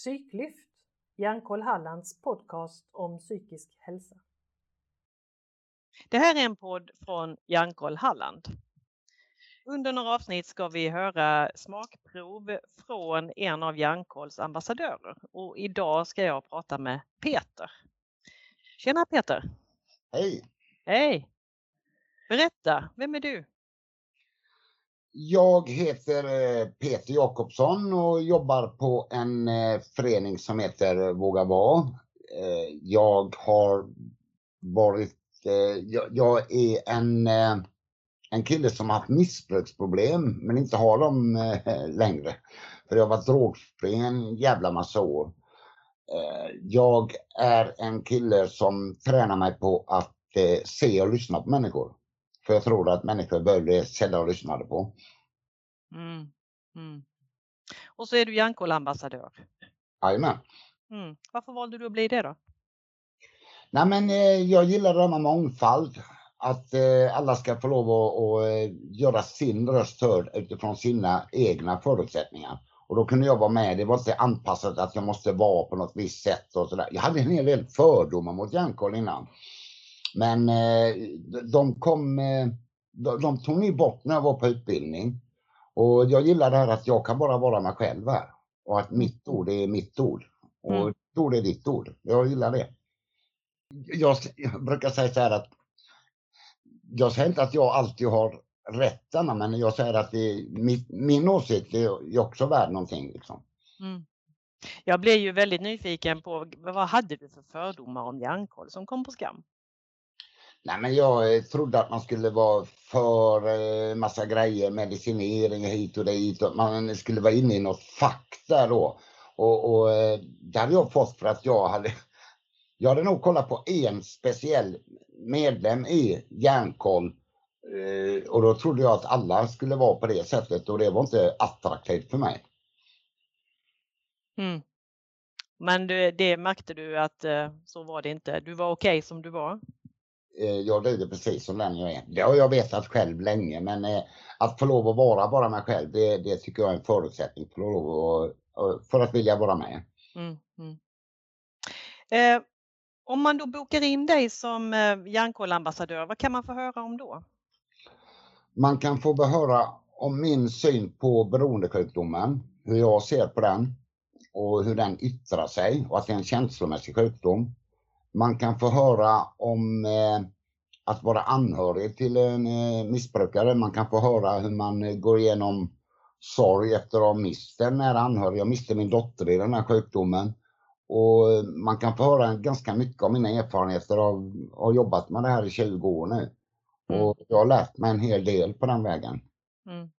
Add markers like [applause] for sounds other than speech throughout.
Psyklyft, Hjärnkoll Hallands podcast om psykisk hälsa. Det här är en podd från Hjärnkoll Halland. Under några avsnitt ska vi höra smakprov från en av Hjärnkolls ambassadörer och idag ska jag prata med Peter. Tjena Peter! Hej! Hej! Berätta, vem är du? Jag heter eh, Peter Jakobsson och jobbar på en eh, förening som heter Våga vara. Eh, jag har varit, jag är en, en kille som har haft missbruksproblem men inte har dem längre. För jag har varit drogfri en jävla massa år. Jag är en kille som tränar mig på att se och lyssna på människor. För jag tror att människor behöver bli sedda och lyssnade på. Mm. Mm. Och så är du Hjärnkoll-ambassadör. Jajamän. Mm. Varför valde du att bli det då? Nej men eh, jag gillar det här med mångfald. Att eh, alla ska få lov att och, eh, göra sin röst hörd utifrån sina egna förutsättningar. Och då kunde jag vara med. Det var inte anpassat att jag måste vara på något visst sätt och sådär. Jag hade en hel del fördomar mot Hjärnkoll innan. Men eh, de kom, eh, de, tog ni bort när jag var på utbildning. Och jag gillar det här att jag kan bara vara mig själv här. Och att mitt ord är mitt ord. Och mm. ditt ord är ditt ord. Jag gillar det. Jag, jag brukar säga så här att jag säger inte att jag alltid har rätt men jag säger att det, min, min åsikt är också värd någonting. Liksom. Mm. Jag blev ju väldigt nyfiken på vad hade du för fördomar om järnkoll som kom på skam? Nej, men jag eh, trodde att man skulle vara för eh, massa grejer, medicinering hit och dit. Och man skulle vara inne i något fack där då. Och, och eh, det hade jag fått för att jag hade jag hade nog kollat på en speciell medlem i Järnkoll och då trodde jag att alla skulle vara på det sättet och det var inte attraktivt för mig. Mm. Men det, det märkte du att så var det inte. Du var okej okay som du var? Eh, jag duger precis som den jag är. Det har jag vetat själv länge men eh, att få lov att vara bara mig själv det, det tycker jag är en förutsättning för att, lov att, för att vilja vara med. Mm, mm. Eh, om man då bokar in dig som eh, Hjärnkollambassadör, vad kan man få höra om då? Man kan få höra om min syn på beroendesjukdomen, hur jag ser på den och hur den yttrar sig och att det är en känslomässig sjukdom. Man kan få höra om eh, att vara anhörig till en eh, missbrukare. Man kan få höra hur man eh, går igenom sorg efter att ha mist en nära anhörig. Jag miste min dotter i den här sjukdomen. Och man kan få höra ganska mycket om mina erfarenheter av att ha jobbat med det här i 20 år nu. Mm. Och jag har lärt mig en hel del på den vägen. Mm.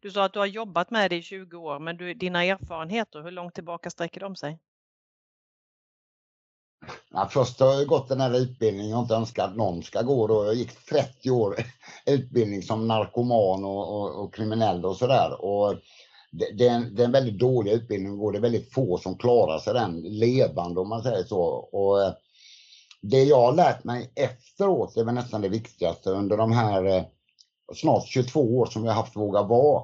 Du sa att du har jobbat med det i 20 år, men du, dina erfarenheter, hur långt tillbaka sträcker de sig? Ja, först har jag gått den här utbildningen och inte önskat att någon ska gå då. Jag gick 30 år [laughs] utbildning som narkoman och, och, och kriminell och sådär. det, det, är en, det är en väldigt dålig utbildning och det är väldigt få som klarar sig den levande om man säger så. Och eh, det jag har lärt mig efteråt är väl nästan det viktigaste under de här eh, snart 22 år som jag haft Våga vara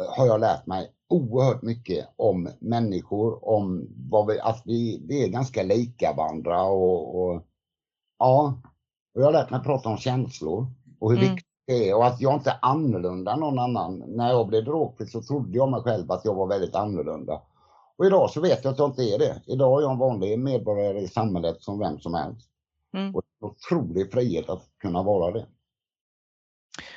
eh, har jag lärt mig oerhört mycket om människor, om vad vi, att vi, vi är ganska lika varandra och, och ja, och jag har lärt mig prata om känslor och hur mm. viktigt det är och att jag inte är annorlunda än någon annan. När jag blev drogfri så trodde jag mig själv att jag var väldigt annorlunda. Och idag så vet jag att jag inte är det. Idag är jag en vanlig medborgare i samhället som vem som helst. Mm. Och det är en otrolig frihet att kunna vara det.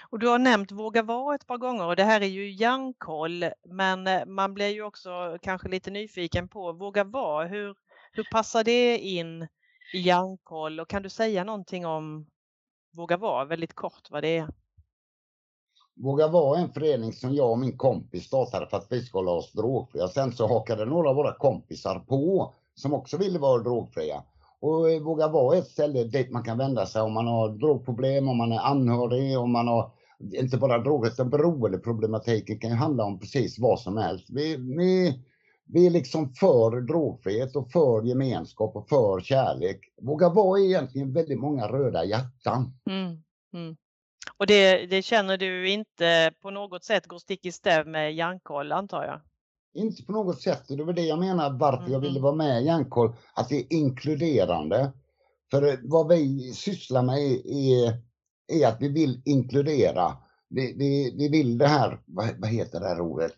Och du har nämnt Våga vara ett par gånger och det här är ju hjärnkoll men eh, man blir ju också kanske lite nyfiken på Våga vara, hur, hur passar det in i hjärnkoll och kan du säga någonting om Våga vara, väldigt kort vad det är? Våga vara en förening som jag och min kompis startade för att vi skulle hålla oss drogfria. Sen så hakade några av våra kompisar på som också ville vara drogfria. Och eh, Våga vara ett ställe dit man kan vända sig om man har drogproblem, om man är anhörig, om man har inte bara droger utan beroendeproblematiken kan ju handla om precis vad som helst. Vi, vi, vi är liksom för drogfrihet och för gemenskap och för kärlek. Våga vara egentligen väldigt många röda hjärtan. Mm, mm. Och det, det, känner du inte på något sätt går stick i stäv med hjärnkoll antar jag? Inte på något sätt. Och det var det jag menar varför jag ville vara med i Hjärnkoll. Att det är inkluderande. För vad vi sysslar med är, är att vi vill inkludera. Vi, vi, vi vill det här, vad, vad heter det här ordet?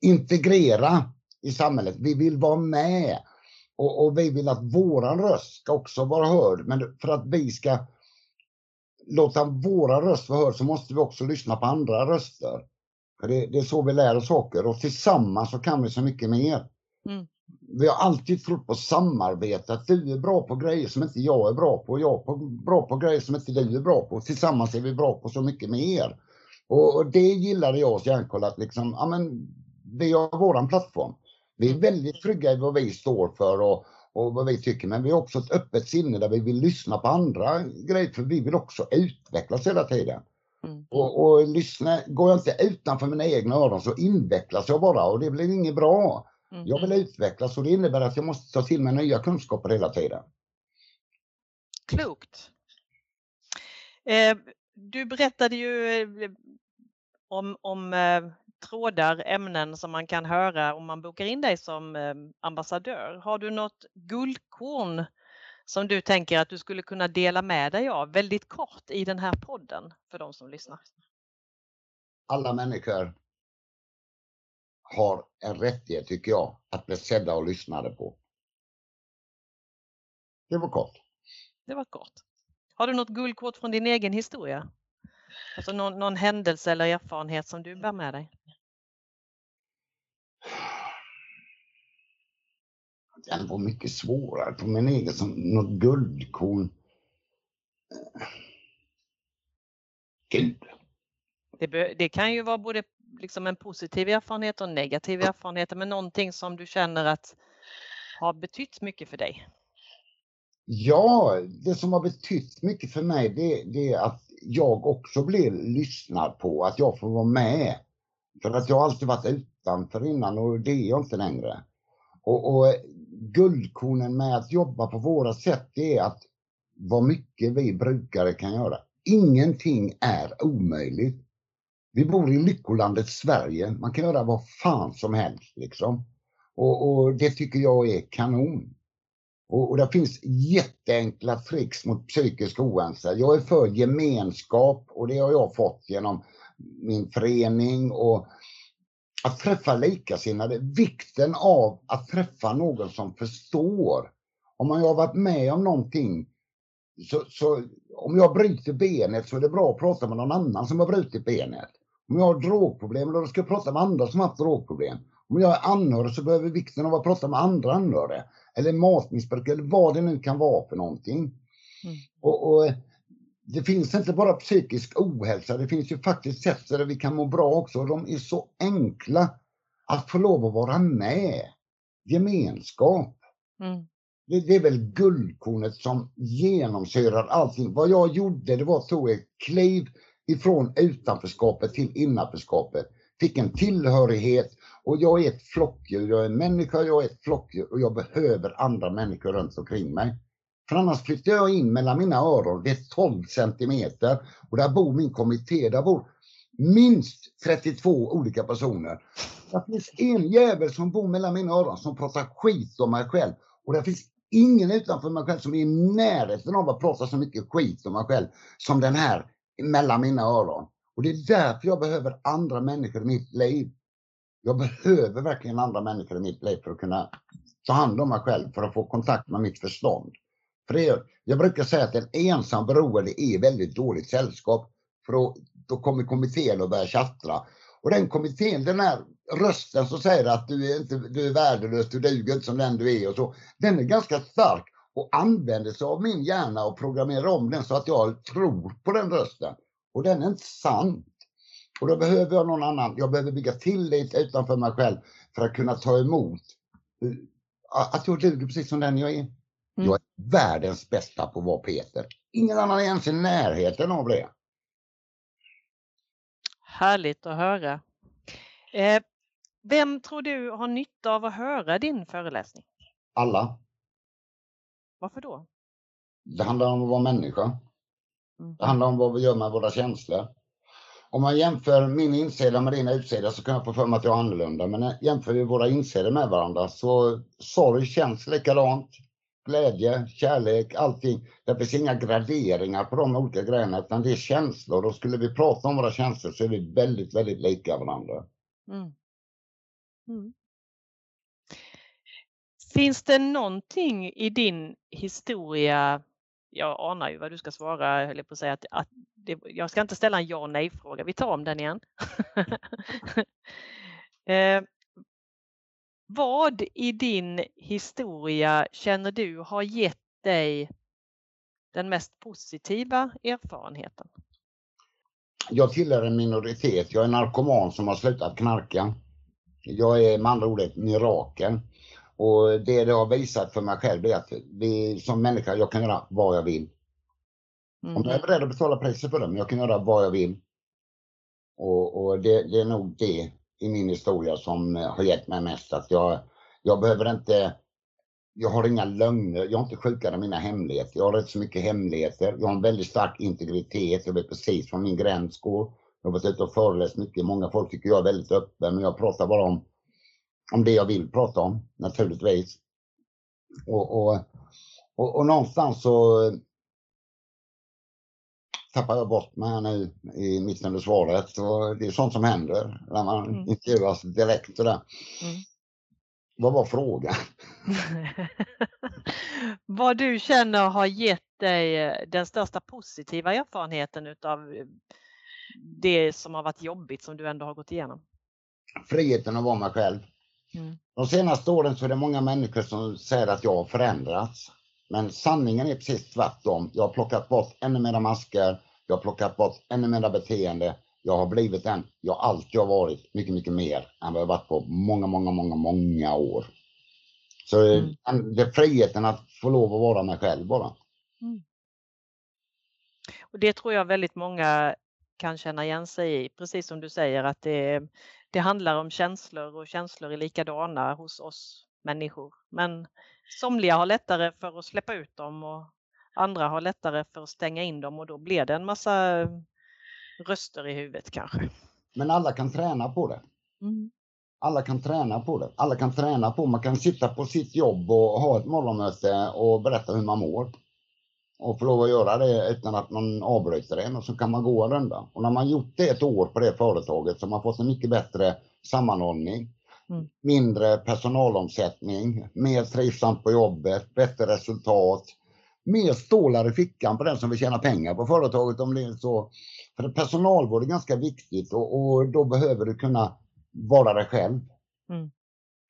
Integrera i samhället. Vi vill vara med. Och, och, vi vill att våran röst ska också vara hörd. Men för att vi ska låta våra röst vara hörd så måste vi också lyssna på andra röster. Det, det är så vi lär oss saker och tillsammans så kan vi så mycket mer. Mm. Vi har alltid trott på samarbete, att du är bra på grejer som inte jag är bra på och jag är bra på grejer som inte du är bra på. Tillsammans är vi bra på så mycket mer. Och, och det gillade jag hos Hjärnkoll, att liksom, ja men vi har våran plattform. Vi är mm. väldigt trygga i vad vi står för och, och vad vi tycker, men vi har också ett öppet sinne där vi vill lyssna på andra grejer, för vi vill också utvecklas hela tiden. Mm. Och, och lyssna, går jag inte utanför mina egna öron så invecklas jag bara och det blir inget bra. Mm. Jag vill utvecklas och det innebär att jag måste ta till mig nya kunskaper hela tiden. Klokt. Eh, du berättade ju eh, om, om eh, trådar, ämnen som man kan höra om man bokar in dig som eh, ambassadör. Har du något guldkorn som du tänker att du skulle kunna dela med dig av väldigt kort i den här podden för de som lyssnar? Alla människor har en rättighet, tycker jag, att bli sedda och lyssnade på. Det var kort. Det var kort. Har du något guldkort från din egen historia? Alltså någon, någon händelse eller erfarenhet som du bär med dig? Den var mycket svårare på min egen, som något guldkorn. Gud. Det, det, kan ju vara både liksom en positiv erfarenhet och en negativ erfarenhet, men någonting som du känner att har betytt mycket för dig? Ja, det som har betytt mycket för mig det, det är att jag också blir lyssnad på, att jag får vara med. För att jag alltid varit utanför innan och det är jag inte längre. Och, och guldkornen med att jobba på våra sätt det är att vad mycket vi brukare kan göra. Ingenting är omöjligt. Vi bor i lyckolandet Sverige. Man kan göra vad fan som helst liksom. Och, och det tycker jag är kanon. Och, och det finns jätteenkla tricks mot psykisk ohälsa. Jag är för gemenskap och det har jag fått genom min förening och att träffa likasinnade. Vikten av att träffa någon som förstår. Om man har varit med om någonting så, så, om jag bryter benet så är det bra att prata med någon annan som har brutit benet. Om jag har drogproblem, då ska jag prata med andra som har haft drogproblem. Om jag är anhörig så behöver vikten av att prata med andra anhöriga. Eller matmissbruk eller vad det nu kan vara för någonting. Mm. Och, och, det finns inte bara psykisk ohälsa, det finns ju faktiskt sätt där vi kan må bra också. De är så enkla att få lov att vara med. Gemenskap. Mm. Det, det, är väl guldkornet som genomsyrar allting. Vad jag gjorde det var att ta ett kliv ifrån utanförskapet till innanförskapet. Fick en tillhörighet och jag är ett flockdjur. Jag är människa, jag är ett flockdjur och jag behöver andra människor runt omkring mig. För annars flyttar jag in mellan mina öron, det är 12 centimeter och där bor min kommitté, där bor minst 32 olika personer. Det finns en jävel som bor mellan mina öron som pratar skit om mig själv och det finns ingen utanför mig själv som är i närheten av att prata så mycket skit om mig själv som den här mellan mina öron. Och det är därför jag behöver andra människor i mitt liv. Jag behöver verkligen andra människor i mitt liv för att kunna ta hand om mig själv, för att få kontakt med mitt förstånd. För det, jag brukar säga att en ensam beroende är väldigt dåligt sällskap. För då, då kommer kommittén att börja tjattra. Och den kommittén, den här rösten som säger att du är, inte, du är värdelös, du duger inte som den du är och så. Den är ganska stark och använder sig av min hjärna och programmerar om den så att jag tror på den rösten. Och den är inte sann. Och då behöver jag någon annan. Jag behöver bygga tillit utanför mig själv för att kunna ta emot eh, att jag duger precis som den jag är. Mm. Jag är världens bästa på att vara Peter. Ingen annan är ens i närheten av det. Härligt att höra. Eh, vem tror du har nytta av att höra din föreläsning? Alla. Varför då? Det handlar om att vara människa. Mm. Det handlar om vad vi gör med våra känslor. om man jämför min insida med din utsida så kan jag få för mig att jag är annorlunda. Men jämför vi våra insidor med varandra så sorg känns likadant. Glädje, kärlek, allting. Det finns inga graderingar på de olika grejerna utan det är känslor och skulle vi prata om våra känslor så är vi väldigt, väldigt lika varandra. Mm. Mm. Finns det någonting i din historia jag anar ju vad du ska svara, höll jag på att säga. Att, att det, jag ska inte ställa en ja nej fråga, vi tar om den igen. [laughs] eh, vad i din historia känner du har gett dig den mest positiva erfarenheten? Jag tillhör en minoritet. Jag är narkoman som har slutat knarka. Jag är med andra ord ett mirakel. Och det det har visat för mig själv är att vi, som människa, jag kan göra vad jag vill. Mm. Om jag är beredd att betala priset för det, men jag kan göra vad jag vill. Och, och det, det, är nog det i min historia som eh, har gett mig mest. Att jag, jag behöver inte, jag har inga lögner, jag är inte sjukare än mina hemligheter. Jag har rätt så mycket hemligheter. Jag har en väldigt stark integritet, jag vet precis var min gräns går. Jag har varit ute och föreläst mycket. Många folk tycker jag är väldigt öppen, men jag pratar bara om om det jag vill prata om naturligtvis. Och, och, och, och någonstans så tappar jag bort mig nu i mitten av svaret. Så det är sånt som händer när man mm. intervjuas direkt sådär. Mm. Vad var frågan? [laughs] Vad du känner har gett dig den största positiva erfarenheten utav det som har varit jobbigt som du ändå har gått igenom? Friheten att vara mig själv. Mm. De senaste åren så är det många människor som säger att jag har förändrats. Men sanningen är precis tvärtom. Jag har plockat bort ännu mera masker. Jag har plockat bort ännu mera beteende. Jag har blivit den jag alltid har varit, mycket, mycket mer än vad jag varit på många, många, många, många år. Så mm. det är friheten att få lov att vara mig själv bara. Mm. Och Det tror jag väldigt många kan känna igen sig i, precis som du säger att det det handlar om känslor och känslor är likadana hos oss människor. Men somliga har lättare för att släppa ut dem och andra har lättare för att stänga in dem och då blir det en massa röster i huvudet kanske. Men alla kan träna på det. Mm. Alla kan träna på det. Alla kan träna på, man kan sitta på sitt jobb och ha ett morgonmöte och berätta hur man mår och få lov att göra det utan att man avbryter en och så kan man gå en runda. Och när man gjort det ett år på det företaget så har man fått en mycket bättre sammanhållning, mm. mindre personalomsättning, mer trivsamt på jobbet, bättre resultat, mer stålar i fickan på den som vill tjäna pengar på företaget om det är så. För personalvård är ganska viktigt och, och då behöver du kunna vara dig själv. Mm.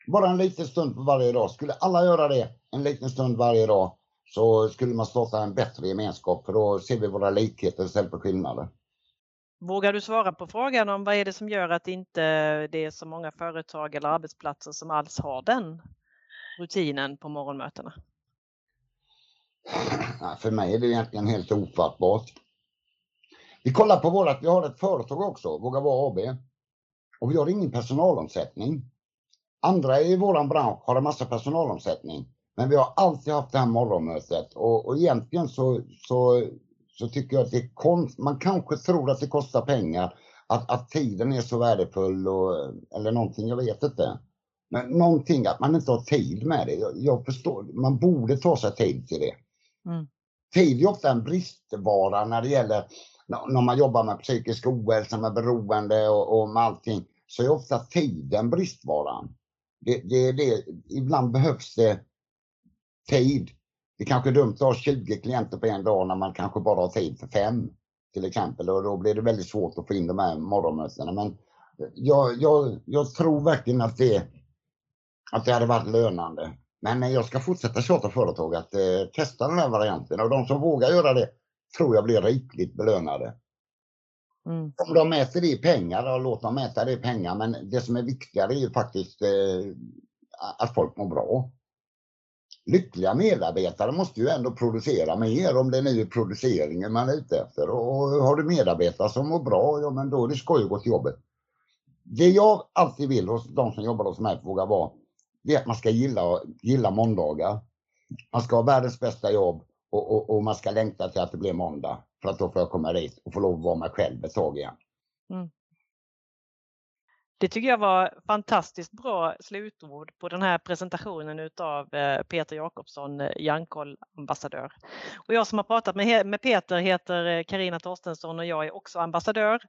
Bara en liten stund på varje dag. Skulle alla göra det en liten stund varje dag så skulle man starta en bättre gemenskap för då ser vi våra likheter istället för skillnader. Vågar du svara på frågan om vad är det som gör att inte det är så många företag eller arbetsplatser som alls har den rutinen på morgonmötena? För mig är det egentligen helt ofattbart. Vi kollar på vårat, vi har ett företag också, Våga vara AB. Och vi har ingen personalomsättning. Andra i våran bransch har en massa personalomsättning. Men vi har alltid haft det här morgonmötet och, och egentligen så, så, så tycker jag att det konst, man kanske tror att det kostar pengar, att, att tiden är så värdefull och, eller någonting, jag vet inte. Men någonting att man inte har tid med det. Jag, jag förstår, man borde ta sig tid till det. Mm. Tid är ofta en bristvara när det gäller när man jobbar med psykisk ohälsa, med beroende och, och med allting, så är ofta tiden bristvaran. Det, det, det, ibland behövs det tid. Det kanske är dumt att ha 20 klienter på en dag när man kanske bara har tid för fem till exempel och då blir det väldigt svårt att få in de här morgonmötena. Men jag, jag, jag tror verkligen att det, att det hade varit lönande. Men jag ska fortsätta tjata företag att eh, testa den här varianten och de som vågar göra det tror jag blir rikligt belönade. Mm. Om de mäter det i pengar, då låt dem mäta det i pengar. Men det som är viktigare är ju faktiskt eh, att folk mår bra lyckliga medarbetare måste ju ändå producera mer om det nu är produceringen man är ute efter. Och har du medarbetare som mår bra, ja men då är det skoj att gå till jobbet. Det jag alltid vill hos de som jobbar hos mig på Våga Vara, det är att man ska gilla, gilla måndagar. Man ska ha världens bästa jobb och, och, och, man ska längta till att det blir måndag. För att då får jag komma dit och få lov att vara mig själv ett tag igen. Mm. Det tycker jag var fantastiskt bra slutord på den här presentationen utav eh, Peter Jakobsson, eh, Jankol-ambassadör. Och jag som har pratat med, med Peter heter eh, Karina Torstensson och jag är också ambassadör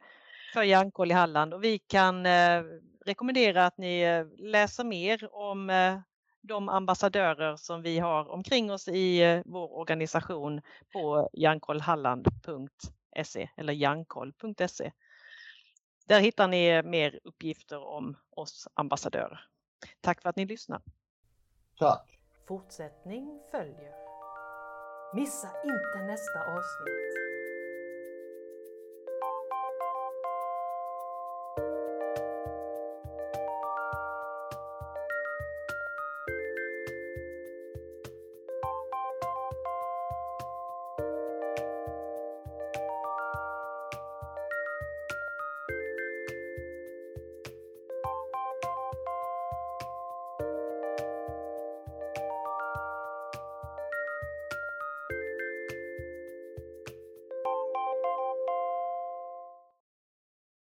för Jankol i Halland och vi kan eh, rekommendera att ni läser mer om eh, de ambassadörer som vi har omkring oss i eh, vår organisation på hjärnkollhalland.se eller jankoll.se. Där hittar ni mer uppgifter om oss ambassadörer. Tack för att ni lyssnar. Tack. Fortsättning följer. Missa inte nästa avsnitt.